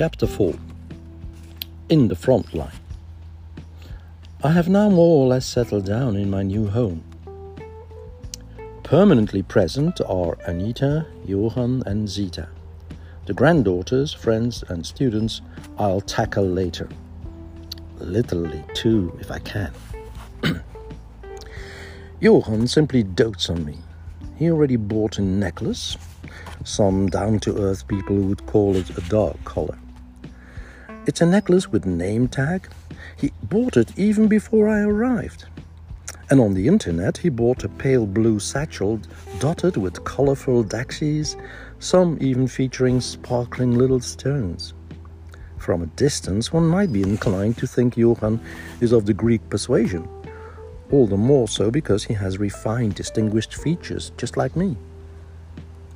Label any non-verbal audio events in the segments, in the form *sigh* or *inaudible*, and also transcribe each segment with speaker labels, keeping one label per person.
Speaker 1: Chapter 4 In the Front Line. I have now more or less settled down in my new home. Permanently present are Anita, Johan, and Zita. The granddaughters, friends, and students I'll tackle later. Literally, too, if I can. *clears throat* Johan simply dotes on me. He already bought a necklace. Some down to earth people would call it a dog collar. It's a necklace with name tag. He bought it even before I arrived. And on the internet, he bought a pale blue satchel dotted with colorful daxies, some even featuring sparkling little stones. From a distance, one might be inclined to think Johan is of the Greek persuasion, all the more so because he has refined, distinguished features, just like me.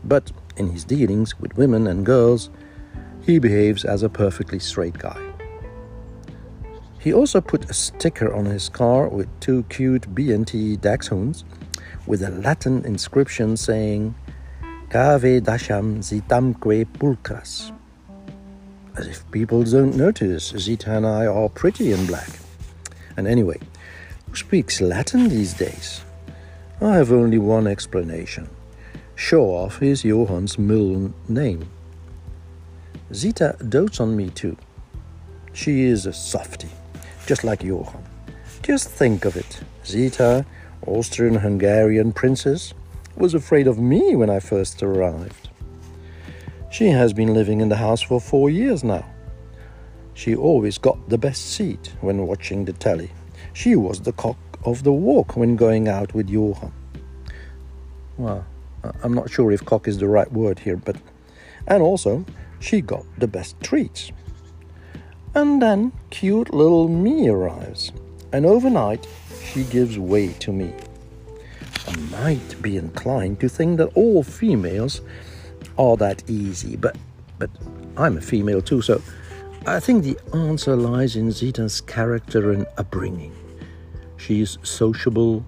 Speaker 1: But in his dealings with women and girls, he behaves as a perfectly straight guy. He also put a sticker on his car with two cute BNT dachshunds with a Latin inscription saying Cave dasham zitamque pulcras. As if people don't notice, Zita and I are pretty in black. And anyway, who speaks Latin these days? I have only one explanation. Show off is Johan's middle name. Zita dotes on me too. She is a softy just like Johan. Just think of it. Zita, Austrian Hungarian princess, was afraid of me when I first arrived. She has been living in the house for four years now. She always got the best seat when watching the telly. She was the cock of the walk when going out with Johan. Well, I'm not sure if cock is the right word here, but. And also, she got the best treats. And then cute little me arrives, and overnight she gives way to me. I might be inclined to think that all females are that easy, but but I'm a female too, so I think the answer lies in Zita's character and upbringing. She is sociable,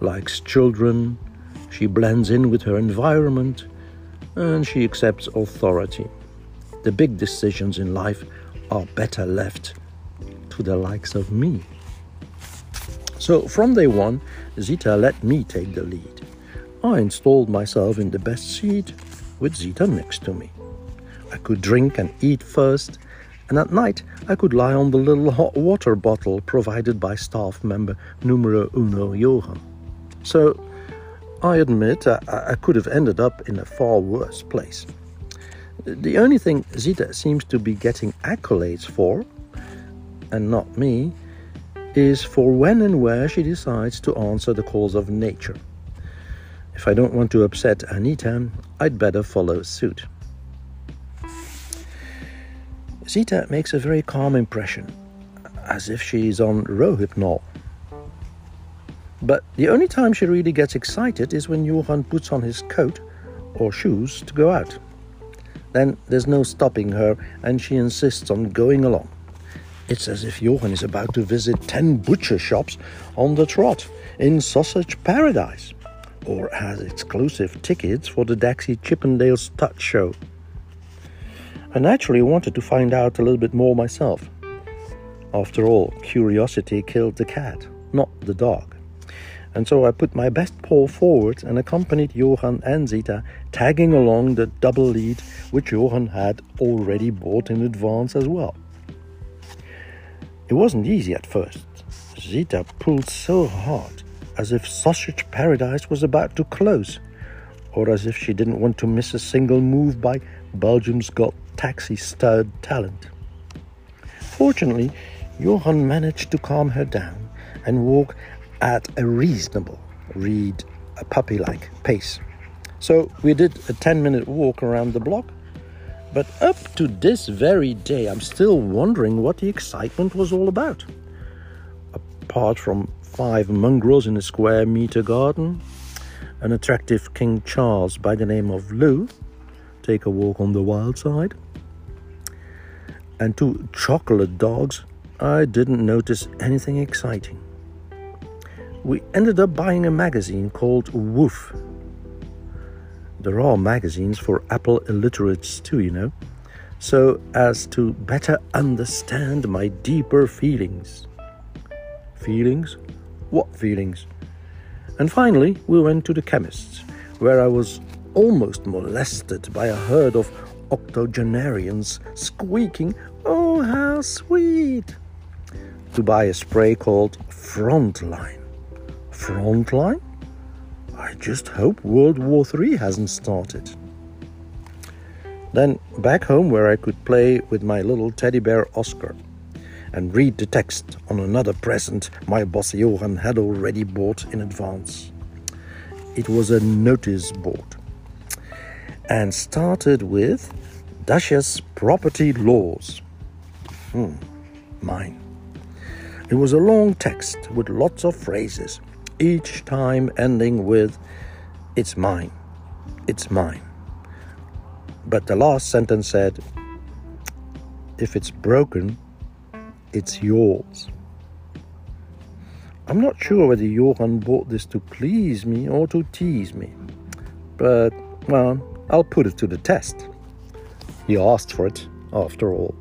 Speaker 1: likes children, she blends in with her environment, and she accepts authority. The big decisions in life are better left to the likes of me. So from day one, Zita let me take the lead. I installed myself in the best seat with Zita next to me. I could drink and eat first, and at night I could lie on the little hot water bottle provided by staff member numero uno Johan. So I admit I, I could have ended up in a far worse place. The only thing Zita seems to be getting accolades for, and not me, is for when and where she decides to answer the calls of nature. If I don't want to upset Anita, I'd better follow suit. Zita makes a very calm impression, as if she's on Rohypnol. But the only time she really gets excited is when Johan puts on his coat or shoes to go out. Then there's no stopping her, and she insists on going along. It's as if Johan is about to visit ten butcher shops on the trot in sausage paradise, or has exclusive tickets for the Daxi Chippendales Touch Show. I naturally wanted to find out a little bit more myself. After all, curiosity killed the cat, not the dog and so I put my best paw forward and accompanied Johan and Zita, tagging along the double lead which Johan had already bought in advance as well. It wasn't easy at first. Zita pulled so hard, as if Sausage Paradise was about to close, or as if she didn't want to miss a single move by Belgium's Got Daxi stud talent. Fortunately, Johan managed to calm her down and walk at a reasonable, read a puppy like pace. So we did a 10 minute walk around the block. But up to this very day, I'm still wondering what the excitement was all about. Apart from five mongrels in a square meter garden, an attractive King Charles by the name of Lou, take a walk on the wild side, and two chocolate dogs, I didn't notice anything exciting we ended up buying a magazine called Woof. There are magazines for Apple illiterates too, you know. so as to better understand my deeper feelings. Feelings? What feelings? And finally, we went to the chemist's, where I was almost molested by a herd of octogenarians squeaking, Oh, how sweet! to buy a spray called Frontline. Frontline? I just hope World War III hasn't started. Then back home, where I could play with my little teddy bear Oscar and read the text on another present my boss Johan had already bought in advance. It was a notice board and started with Dasha's property laws. Hmm, mine. It was a long text with lots of phrases, each time ending with, It's mine, it's mine. But the last sentence said, If it's broken, it's yours. I'm not sure whether Johan bought this to please me or to tease me, but, well, I'll put it to the test. He asked for it, after all.